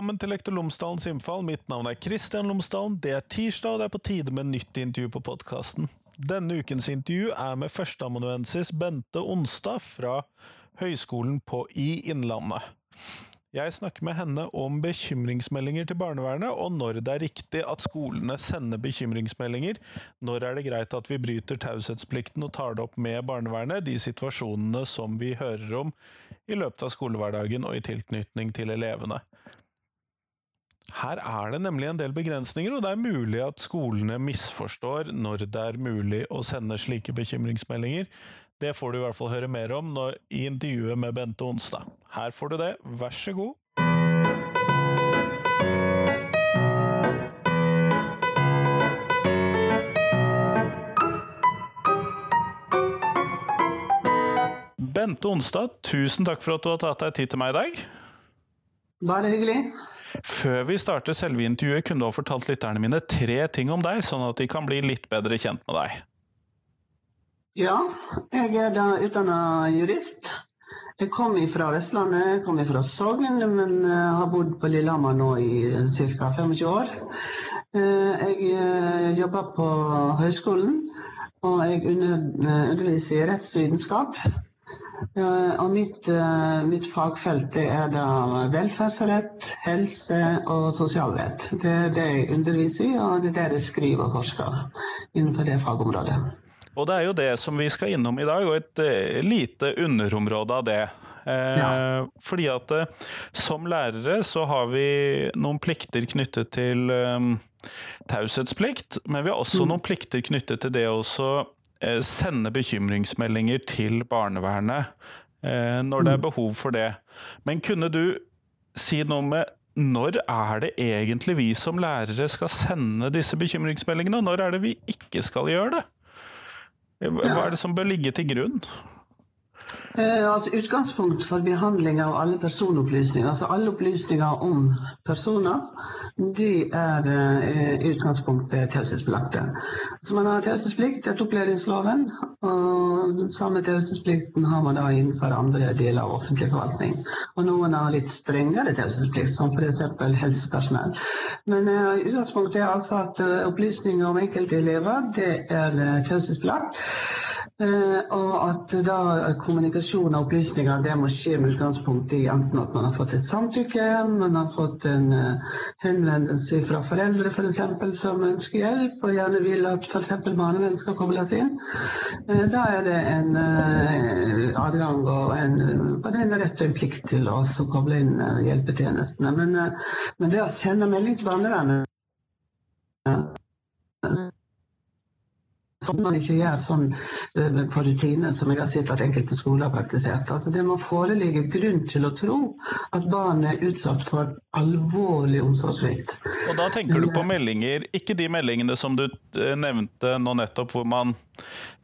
Velkommen til Lektor Lomsdalens innfall. Mitt navn er Kristian Lomsdalen. Det er tirsdag, og det er på tide med nytt intervju på podkasten. Denne ukens intervju er med førsteamanuensis Bente Onstad fra Høgskolen på i Innlandet. Jeg snakker med henne om bekymringsmeldinger til barnevernet, og når det er riktig at skolene sender bekymringsmeldinger. Når er det greit at vi bryter taushetsplikten og tar det opp med barnevernet, de situasjonene som vi hører om i løpet av skolehverdagen og i tilknytning til elevene. Her er det nemlig en del begrensninger, og det er mulig at skolene misforstår når det er mulig å sende slike bekymringsmeldinger. Det får du i hvert fall høre mer om når, i intervjuet med Bente Onsdag. Her får du det, vær så god. Bente Onsdag, tusen takk for at du har tatt deg tid til meg i dag. Bare hyggelig. Før vi starter selve intervjuet, kunne du ha fortalt lytterne mine tre ting om deg, sånn at de kan bli litt bedre kjent med deg. Ja, jeg er da utdanna jurist. Jeg kom fra Vestlandet, jeg kom fra Sogn, men eh, har bodd på Lillehammer nå i ca. 25 år. Eh, jeg eh, jobber på høyskolen, og jeg underviser i rettsvitenskap. Og mitt, mitt, fagfelt er da velferdsrett, helse og sosialrett. Det er det jeg underviser i, og det er det jeg skriver og forsker innenfor det fagområdet. Og det er jo det som vi skal innom i dag, og et uh, lite underområde av det. Eh, ja. Fordi at som lærere så har vi noen plikter knyttet til um, taushetsplikt, men vi har også mm. noen plikter knyttet til det å uh, sende bekymringsmeldinger til barnevernet når det er mm. behov for det. Men kunne du si noe med når er det egentlig vi som lærere skal sende disse bekymringsmeldingene, og når er det vi ikke skal gjøre det? Hva er det som bør ligge til grunn? Eh, altså Utgangspunkt for behandling av alle personopplysninger, altså alle opplysninger om personer, de er eh, utgangspunktet taushetsbelagte. Så man har taushetsplikt etter opplæringsloven, og samme taushetsplikten har man da innenfor andre deler av offentlig forvaltning. Og noen har litt strengere taushetsplikt, som f.eks. helsepersonell. Men eh, utgangspunktet er altså at uh, opplysninger om enkelte elever det er taushetsbelagt. Uh, og at da kommunikasjon av opplysninger det må skje med utgangspunkt i enten at man har fått et samtykke, man har fått en uh, henvendelse fra foreldre f.eks. For som ønsker hjelp, og gjerne vil at f.eks. barnevernet skal kobles inn. Uh, da er det en adgang og en, en rett og en plikt til å koble inn hjelpetjenestene. Men, men, det å sende melding til barnevernet at man ikke gjør sånn eh, på rutiner som jeg har sett at enkelte skoler har praktisert. Altså, det må foreligge grunn til å tro at barn er utsatt for alvorlig omsorgssvikt. Og da tenker du på meldinger, ikke de meldingene som du eh, nevnte nå nettopp, hvor, man,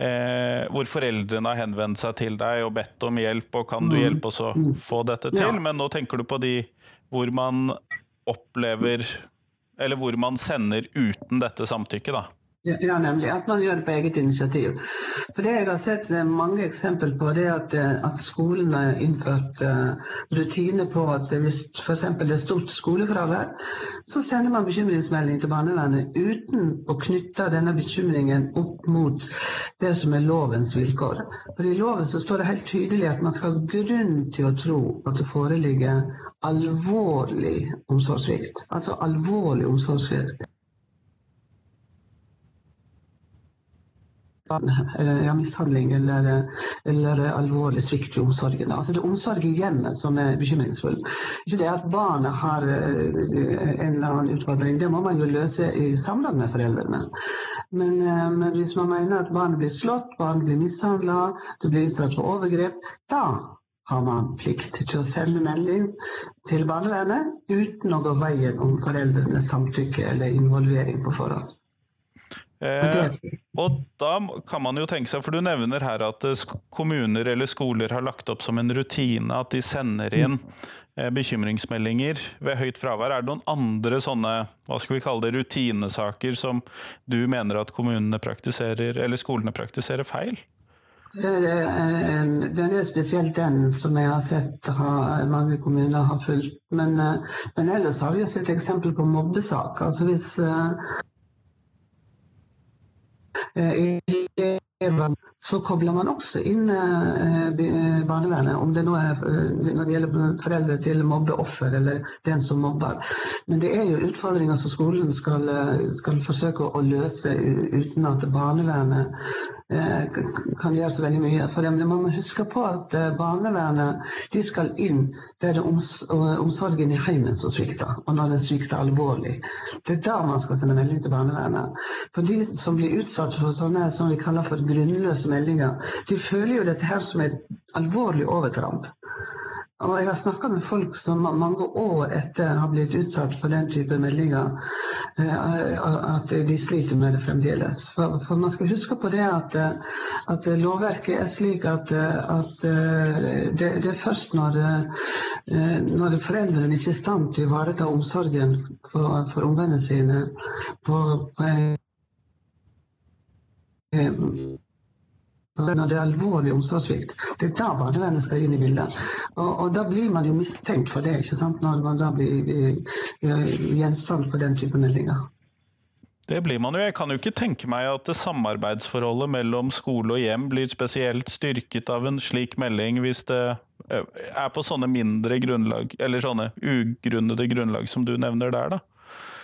eh, hvor foreldrene har henvendt seg til deg og bedt om hjelp, og kan du mm. hjelpe oss å mm. få dette til? Ja. Men nå tenker du på de hvor man opplever Eller hvor man sender uten dette samtykket, da? Ja, nemlig. At man gjør det på eget initiativ. For det Jeg har sett eh, mange eksempler på, det at, eh, at skolen har innført uh, rutiner på at hvis f.eks. det er stort skolefravær, så sender man bekymringsmelding til barnevernet uten å knytte denne bekymringen opp mot det som er lovens vilkår. For I loven så står det helt tydelig at man skal ha grunn til å tro at det foreligger alvorlig omsorgssvikt. Altså alvorlig omsorgssvikt ja, mishandling eller, eller, alvorlig svikt i omsorgen. Altså det er omsorg i hjemmet som er bekymringsfull. Ikke det at barnet har eh, en eller annen utfordring, det må man jo løse i samråd med foreldrene. Men, eh, men, hvis man mener at barnet blir slått, barnet blir mishandla, det blir utsatt for overgrep, da har man plikt til å sende melding til barnevernet uten å gå veien om foreldrenes samtykke eller involvering på forhånd. Eh, og da kan man jo tenke seg, for du nevner her at eh, kommuner eller skoler har lagt opp som en rutine at de sender inn eh, bekymringsmeldinger ved høyt fravær. Er det noen andre sånne hva skal vi kalle det, rutinesaker som du mener at kommunene praktiserer, eller skolene praktiserer feil? Den er spesielt den som jeg har sett har, mange kommuner har fulgt. Men, men, ellers har vi jo sett eksempel på mobbesaker. Altså hvis så kobler man også inn barnevernet, om det nå er når det gjelder foreldre til mobbeoffer eller den som mobber. Men det er jo utfordringer som skolen skal, skal forsøke å løse uten at barnevernet kan gjøre så veldig mye. For Man må huske på at barnevernet de skal inn der det er omsorgen i heimen som svikter, og når den svikter alvorlig. Det er da man skal sende melding til barnevernet. For de som blir utsatt for sånne som vi kaller for grunnløse meldinger, de føler jo dette her som et alvorlig overtramp. Og jeg har snakka med folk som mange år etter har blitt utsatt for den type meldinger, at de sliter med det fremdeles. For, for man skal huske på det at, at lovverket er slik at, at det, det, er først når, når foreldrene ikke er i stand til å ivareta omsorgen for, for ungene sine på, på når det er alvorlig omsorgssvikt, det er da barnevernet skal inn i bildet. Og, og, da blir man jo mistenkt for det, ikke sant? når man da blir gjenstand for den type meldinger. Det blir man jo. Jeg kan jo ikke tenke meg at samarbeidsforholdet mellom skole og hjem blir spesielt styrket av en slik melding, hvis det er på sånne mindre grunnlag, eller sånne ugrunnede grunnlag som du nevner der, da.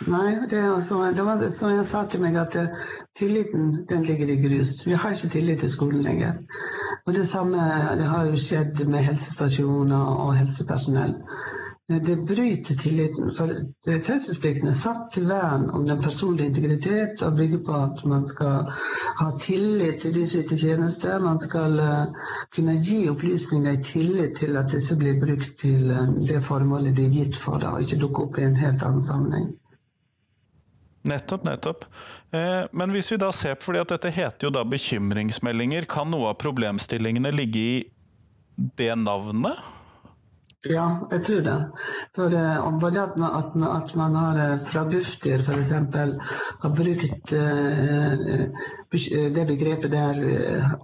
Nei, det, altså, det var som jeg sa til meg, at uh, tilliten den ligger i grus. Vi har ikke tillit til skolen lenger. Og Det samme det har jo skjedd med helsestasjoner og helsepersonell. Det bryter tilliten. for Taushetsplikten er satt til vern om den personlige integritet og bygger på at man skal ha tillit til de som yter tjenester. Man skal uh, kunne gi opplysninger i tillit til at disse blir brukt til uh, det formålet de er gitt for, da, og ikke dukke opp i en helt annen sammenheng. Nettopp, nettopp. Eh, men hvis vi da ser på, fordi at dette heter jo da bekymringsmeldinger, kan noe av problemstillingene ligge i det navnet? Ja, jeg tror det. For uh, både at man, at, man, at man, har uh, fra Bufdir f.eks. har brukt uh, det begrepet der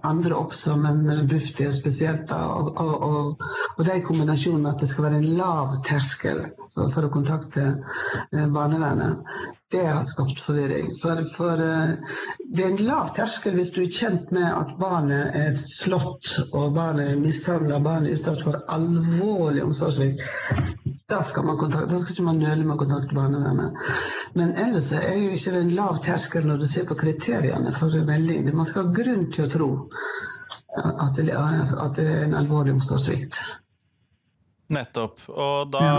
andre også, men Bufdir spesielt. Da, og, og, og, det i kombinasjon med at det skal være en lav terskel for, for å kontakte barnevernet det har skapt forvirring. For, for det er en lav terskel hvis du er kjent med at barnet er slått, og barnet er mishandla, barnet er utsatt for alvorlig omsorgssvikt. Da skal man kontakte, da skal ikke man nøle med å kontakte barnevernet. Men ellers er jo ikke det en lav terskel når du ser på kriteriene for melding. Man skal ha grunn til å tro at det, at det er en alvorlig omsorgssvikt. Nettopp. Og da ja.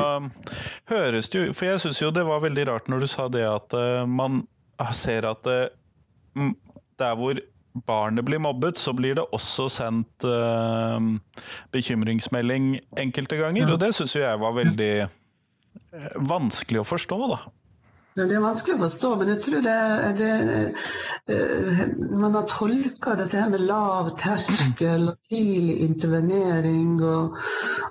høres det jo For jeg syns jo det var veldig rart når du sa det at uh, man ser at uh, der hvor barnet blir mobbet, så blir det også sendt uh, bekymringsmelding enkelte ganger. Ja. Og det syns jo jeg var veldig vanskelig å forstå, da. Det er vanskelig å forstå, men jeg tror det, det Man har tolka dette her med lav terskel og tidlig intervenering og,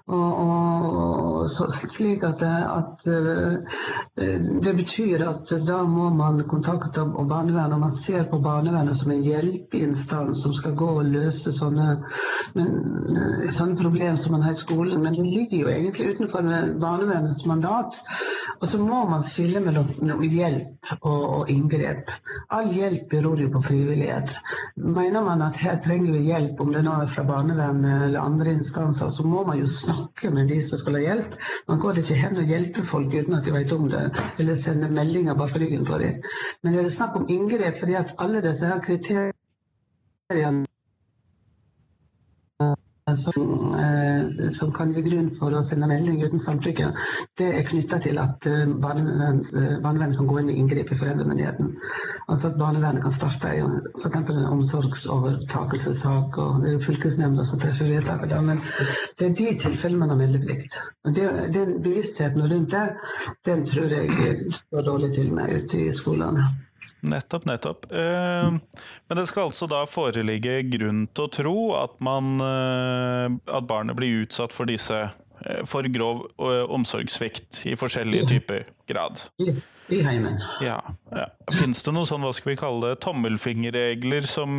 og, og så, slik at, at det, betyr at da må man kontakte barnevernet. Og man ser på barnevernet som en hjelpeinstans som skal gå og løse sånne, men, sånne problemer som man har i skolen. Men det ligger jo egentlig utenfor barnevernets mandat. Og så må man skille mellom hjelp og, og, inngrep. All hjelp beror jo på frivillighet. Mener man at her trenger vi hjelp, om det nå er fra barnevernet eller andre instanser, så må man jo snakke med de som skal ha hjelp. Man går ikke hen og hjelper folk uten at de vet om det, eller sender meldinger bak ryggen på dem. Men det er snakk om inngrep fordi at alle disse kriteriene som, eh, som, kan gi grunn for å sende melding uten samtykke, det er knytta til at eh, barnevernet, eh, barnevernet, kan gå inn og inngripe i foreldremyndigheten. Altså at barnevernet kan starte f.eks. en omsorgsovertakelsessak, og det er jo fylkesnemnda som treffer vedtaket. Men det er de tilfellene man har meldeplikt. Den bevisstheten rundt det, den tror jeg står dårlig til med ute i skolene. Nettopp, nettopp. Eh, men det skal altså da foreligge grunn til å tro at, man, eh, at barnet blir utsatt for disse eh, for grov omsorgssvikt i forskjellige typer grad. i heimen. Ja. ja. Fins det noen sånn, hva skal vi kalle det, tommelfingerregler som,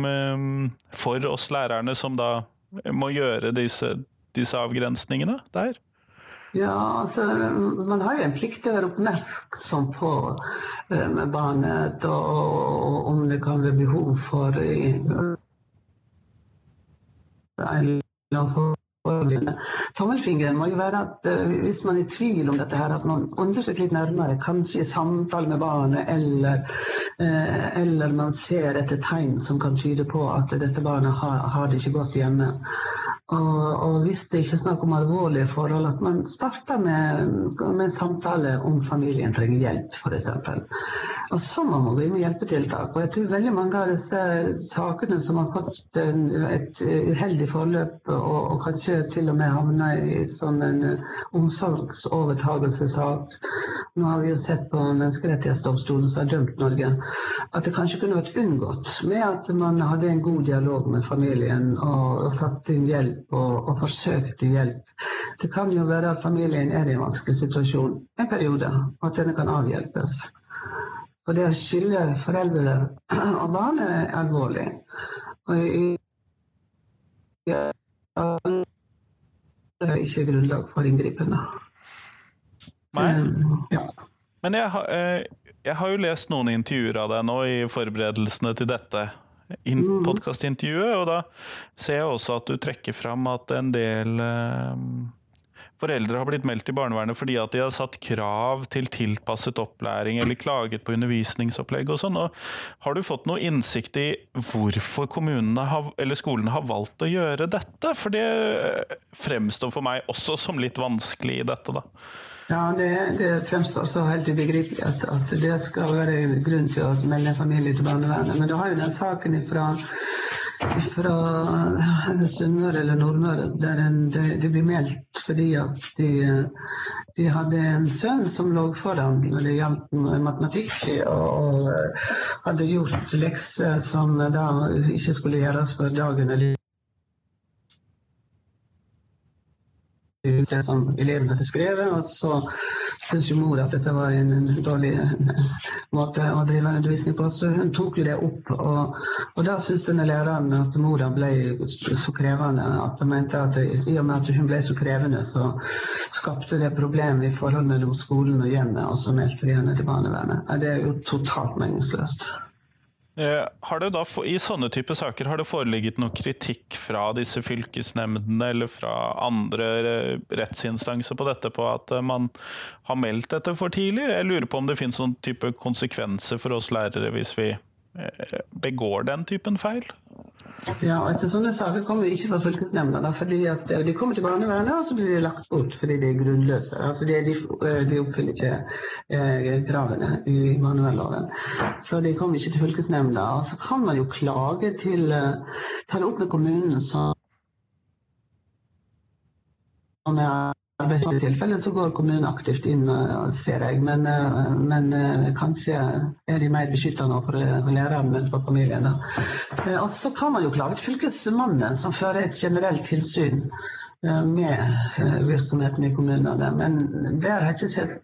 for oss lærerne som da må gjøre disse, disse avgrensningene der? Ja, altså Man har jo en plikt til å være oppmerksom på uh, barnet, og, om det kan være behov for uh, Tommelfingeren må jo være at uh, hvis man er i tvil om dette, her, at man undersøker litt nærmere, kanskje i samtale med barnet, eller, eller man ser etter tegn som kan tyde på at dette barnet har, har det ikke godt hjemme. Og, og, hvis det ikke er snakk om alvorlige forhold, at man starter med, med en samtale om familien trenger hjelp, f.eks. Og så må man gå inn med hjelpetiltak. Og jeg tror veldig mange av disse sakene som har fått et uheldig forløp, og, og kanskje til og med havna i som en omsorgsovertagelsessak Nå har vi jo sett på Menneskerettighetsdomstolen som har dømt Norge, at det kanskje kunne vært unngått med at man hadde en god dialog med familien og, og satt inn hjelp og, og forsøkte hjelp. Det kan jo være at familien er i en vanskelig situasjon en periode, og at denne kan avhjelpes. Og det å skille foreldre og barn er alvorlig. Og det er ikke grunnlag for inngripende. Nei. Ja. Men jeg har, eh, jeg har, jo lest noen intervjuer av deg nå i forberedelsene til dette mm. podkastintervjuet, og da ser jeg også at du trekker fram at en del eh, foreldre har blitt meldt til barnevernet fordi at de har satt krav til tilpasset opplæring eller klaget på undervisningsopplegg og sånn. Har du fått noe innsikt i hvorfor kommunene har, eller skolene har valgt å gjøre dette? For det fremstår for meg også som litt vanskelig i dette, da. Ja, det, det fremstår så helt ubegripelig at, at, det skal være grunn til å melde familie til barnevernet. Men du har jo den saken ifra fra Sunnmøre eller Nordmøre, der de, de, ble meldt fordi at de, de, hadde en sønn som lå foran når det gjaldt matematikk, og, og hadde gjort lekser som da ikke skulle gjøres for dagen eller som elevene hadde skrevet, og så syntes jo mor at dette var en, en dårlig måte å drive undervisning på, så hun tok jo det opp. Og, og da syntes denne læreren at mora ble så krevende at hun mente at i og med at hun ble så krevende, så skapte det problemer i forhold mellom skolen og hjemmet, og så meldte de henne til barnevernet. Det er jo totalt meningsløst. Eh, har det da, I sånne type saker har det foreligget noe kritikk fra disse fylkesnemndene eller fra andre eh, rettsinstanser på dette, på at eh, man har meldt dette for tidlig? Jeg lurer på om det finnes noen type konsekvenser for oss lærere hvis vi begår den typen feil? Ja, etter sånne saker kommer de ikke fra fylkesnemnda. fordi at De kommer til barnevernet, og så blir de lagt bort fordi de er grunnløse. Altså De, de, de oppfyller ikke eh, kravene i barnevernloven. Så de kommer ikke til fylkesnemnda. Og så kan man jo klage til eh, Ta det opp med kommunen som er i tilfelle så går kommunen aktivt inn, ser jeg. Men, eh, men eh, kanskje er de mer beskytta nå for læreren enn for familien. Eh, og så kan man jo klage til Fylkesmannen, som fører et generelt tilsyn med virksomheten i kommunene. Men der,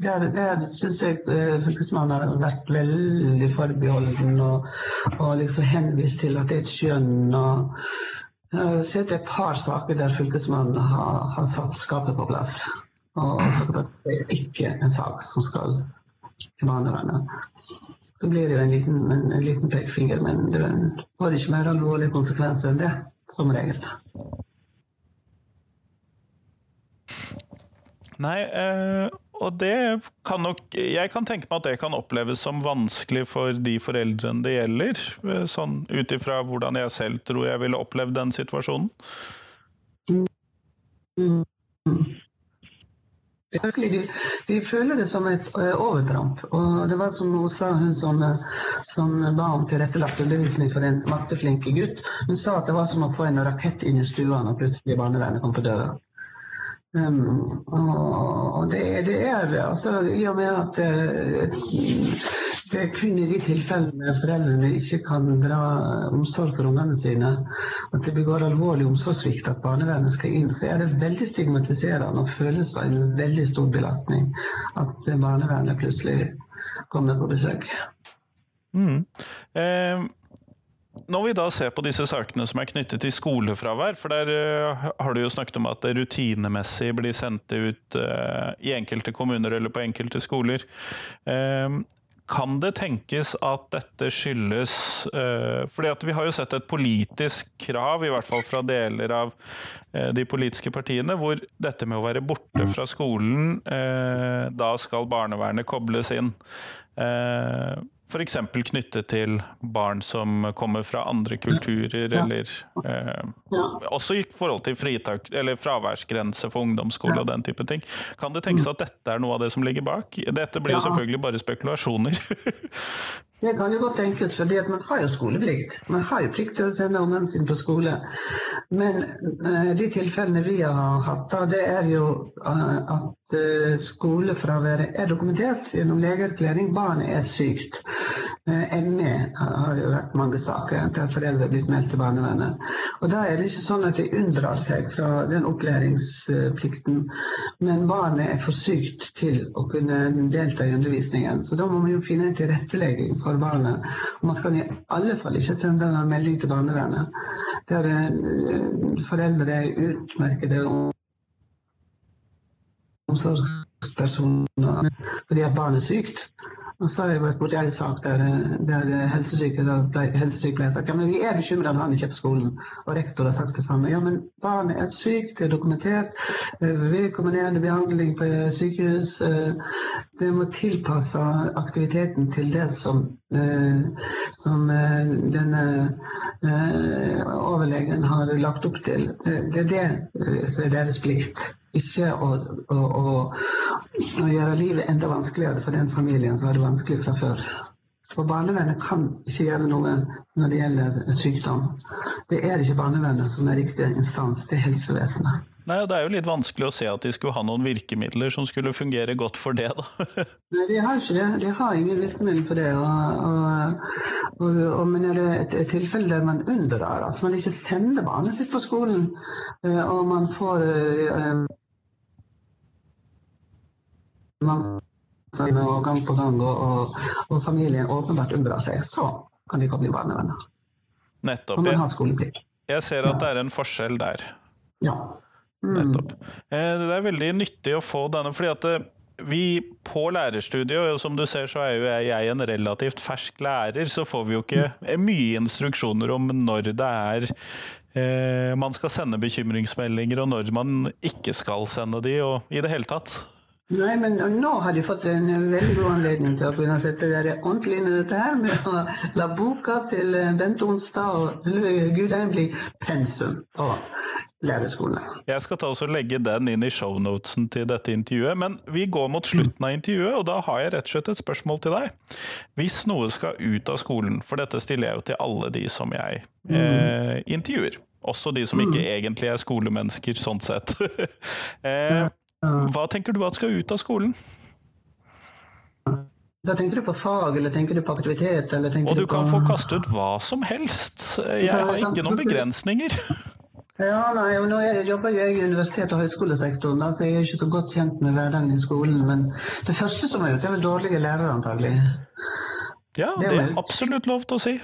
der, der syns jeg Fylkesmannen har vært veldig forbeholden og, og liksom henvist til at det er et skjønn. Sett et par saker der Fylkesmannen har, har satt skapet på plass. Og sagt at det er ikke en sak som skal til barnevernet. Så blir det jo en liten, en, en liten pekefinger, men det får ikke mer alvorlige konsekvenser enn det, som regel. Nei, eh, og det kan nok Jeg kan tenke meg at det kan oppleves som vanskelig for de foreldrene det gjelder. Eh, sånn ut ifra hvordan jeg selv tror jeg ville opplevd den situasjonen. De, de, føler det som et uh, overtramp. Og det var som hun sa, hun som, som ba om tilrettelagt undervisning for en matteflink gutt. Hun sa at det var som å få en rakett inn i stua når plutselig barnevernet kom på døra. Um, og det, det, er. Altså, I og med at uh, det er kun i de tilfellene foreldrene ikke kan dra omsorg for ungene sine, at det begår alvorlig omsorgssvikt, at barnevernet skal inn, så er det veldig stigmatiserende og føles som en veldig stor belastning at barnevernet plutselig kommer på besøk. Mm. Eh, når vi da ser på disse sakene som er knyttet til skolefravær, for der uh, har du jo snakket om at det rutinemessig blir sendt ut uh, i enkelte kommuner eller på enkelte skoler. Uh, kan det tenkes at dette skyldes uh, fordi at vi har jo sett et politisk krav, i hvert fall fra deler av uh, de politiske partiene, hvor dette med å være borte fra skolen, uh, da skal barnevernet kobles inn. F.eks. knyttet til barn som kommer fra andre kulturer, ja. eller eh, ja. også i forhold til fritak, eller fraværsgrense for ungdomsskole ja. og den type ting. Kan det tenkes at dette er noe av det som ligger bak? Dette blir jo selvfølgelig bare spekulasjoner. det kan jo godt tenkes, for man har jo skoleplikt. Man har jo plikt til å sende ungene sine på skole. Men uh, de tilfellene vi har hatt, da, det er jo uh, at uh, skolefraværet er dokumentert gjennom legeerklæring. Barnet er sykt. ME har jo vært mange saker der foreldre er blitt meldt til barnevernet. Og Da er det ikke sånn at de unndrar seg fra den opplæringsplikten, men barnet er for sykt til å kunne delta i undervisningen. Så da må man jo finne en tilrettelegging for barnet. Og man skal i alle fall ikke sende en melding til barnevernet. Der foreldre er utmerkede omsorgspersoner fordi at barnet er sykt. Og så har jeg vært borti en sak der, der helsesykepleier har sagt men vi er bekymra når han ikke er på skolen. Og rektor har sagt det samme. Ja, men barnet er sykt, det er dokumentert. Eh, Vedkommende behandling på sykehus. Eh, det må tilpasse aktiviteten til det som, eh, som denne overlegen har lagt opp til. Det er det som er deres plikt. Ikke å, å, å, å gjøre livet enda vanskeligere for den familien som har det vanskelig fra før. For barnevernet kan ikke gjøre noe når det gjelder sykdom. Det er ikke barnevernet som er riktig instans, det er helsevesenet. Nei, og Det er jo litt vanskelig å se at de skulle ha noen virkemidler som skulle fungere godt for det, da. Nei, de har ikke det. De har ingen virkemidler for det. Og, og, og, men er det et, et, tilfelle der man unndrar, altså man ikke sender barnet sitt på skolen, eh, og man får uh, og gang på gang, og, og, familien åpenbart unndrar seg, så kan de komme i barnevenner. Nettopp. Man har skoleplikt. Jeg ser at det er en forskjell der. Ja. Mm. Nettopp. Eh, det er veldig nyttig å få denne, fordi at eh, vi på lærerstudiet, og som du ser så er jo jeg en relativt fersk lærer, så får vi jo ikke mye instruksjoner om når det er eh, man skal sende bekymringsmeldinger, og når man ikke skal sende de, og i det hele tatt. Nei, men nå har de fått en veldig god anledning til å kunne sette dere ordentlig inn i dette her med å la boka til Bent Onsdag og Gudheim bli pensum på lærerskolen. Jeg skal ta og legge den inn i shownotesen til dette intervjuet, men vi går mot slutten av intervjuet, og da har jeg rett og slett et spørsmål til deg. Hvis noe skal ut av skolen, for dette stiller jeg jo til alle de som jeg eh, intervjuer, også de som ikke mm. egentlig er skolemennesker sånn sett. eh, hva tenker du at skal ut av skolen? Da tenker du på fag, eller tenker du på aktivitet? eller tenker og du kan få kaste ut hva som helst. Jeg har ikke noen begrensninger. Ja, nei, nå jobber jeg i universitet- og høyskolesektoren, så jeg er ikke så godt kjent med hverdagen i skolen. Men det første som er gjort, er vel dårlige lærere, antagelig. Ja, det er absolutt lov til å si.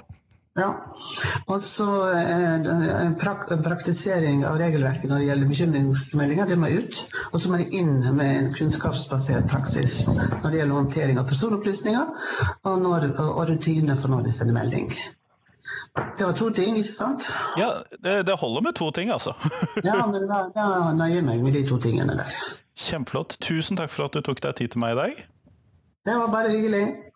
Ja. Og så eh, prak praktisering av regelverket når det gjelder bekymringsmeldinger, det må ut. Og så må det inn med en kunnskapsbasert praksis når det gjelder håndtering av personopplysninger, og, når, og rutiner for når de sender melding. Det var to ting, ikke sant? Ja, det, det holder med to ting, altså. ja, men da, da nøyer jeg meg med de to tingene der. Kjempeflott. Tusen takk for at du tok deg tid til meg i dag. Det var bare hyggelig.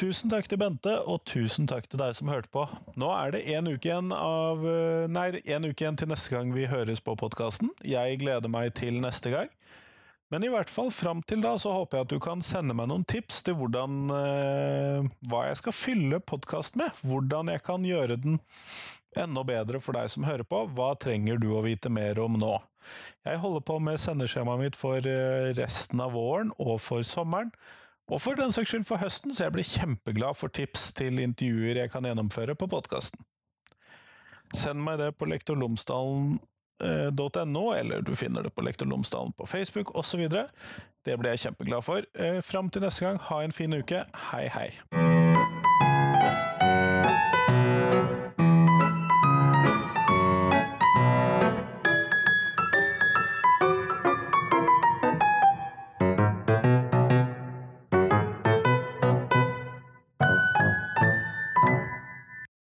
Tusen takk til Bente, og tusen takk til deg som hørte på. Nå er det én uke igjen av eh, Nei, en uke igjen til neste gang vi høres på podkasten. Jeg gleder meg til neste gang. Men i hvert fall fram til da så håper jeg at du kan sende meg noen tips til hvordan eh, Hva jeg skal fylle podkasten med. Hvordan jeg kan gjøre den enda bedre for deg som hører på. Hva trenger du å vite mer om nå? Jeg holder på med sendeskjemaet mitt for eh, resten av våren og for sommeren. Og for den saks skyld for høsten, så jeg blir kjempeglad for tips til intervjuer jeg kan gjennomføre på podkasten. Send meg det på lektorlomsdalen.no, eller du finner det på Lektorlomsdalen på Facebook osv. Det blir jeg kjempeglad for. Fram til neste gang, ha en fin uke. Hei, hei.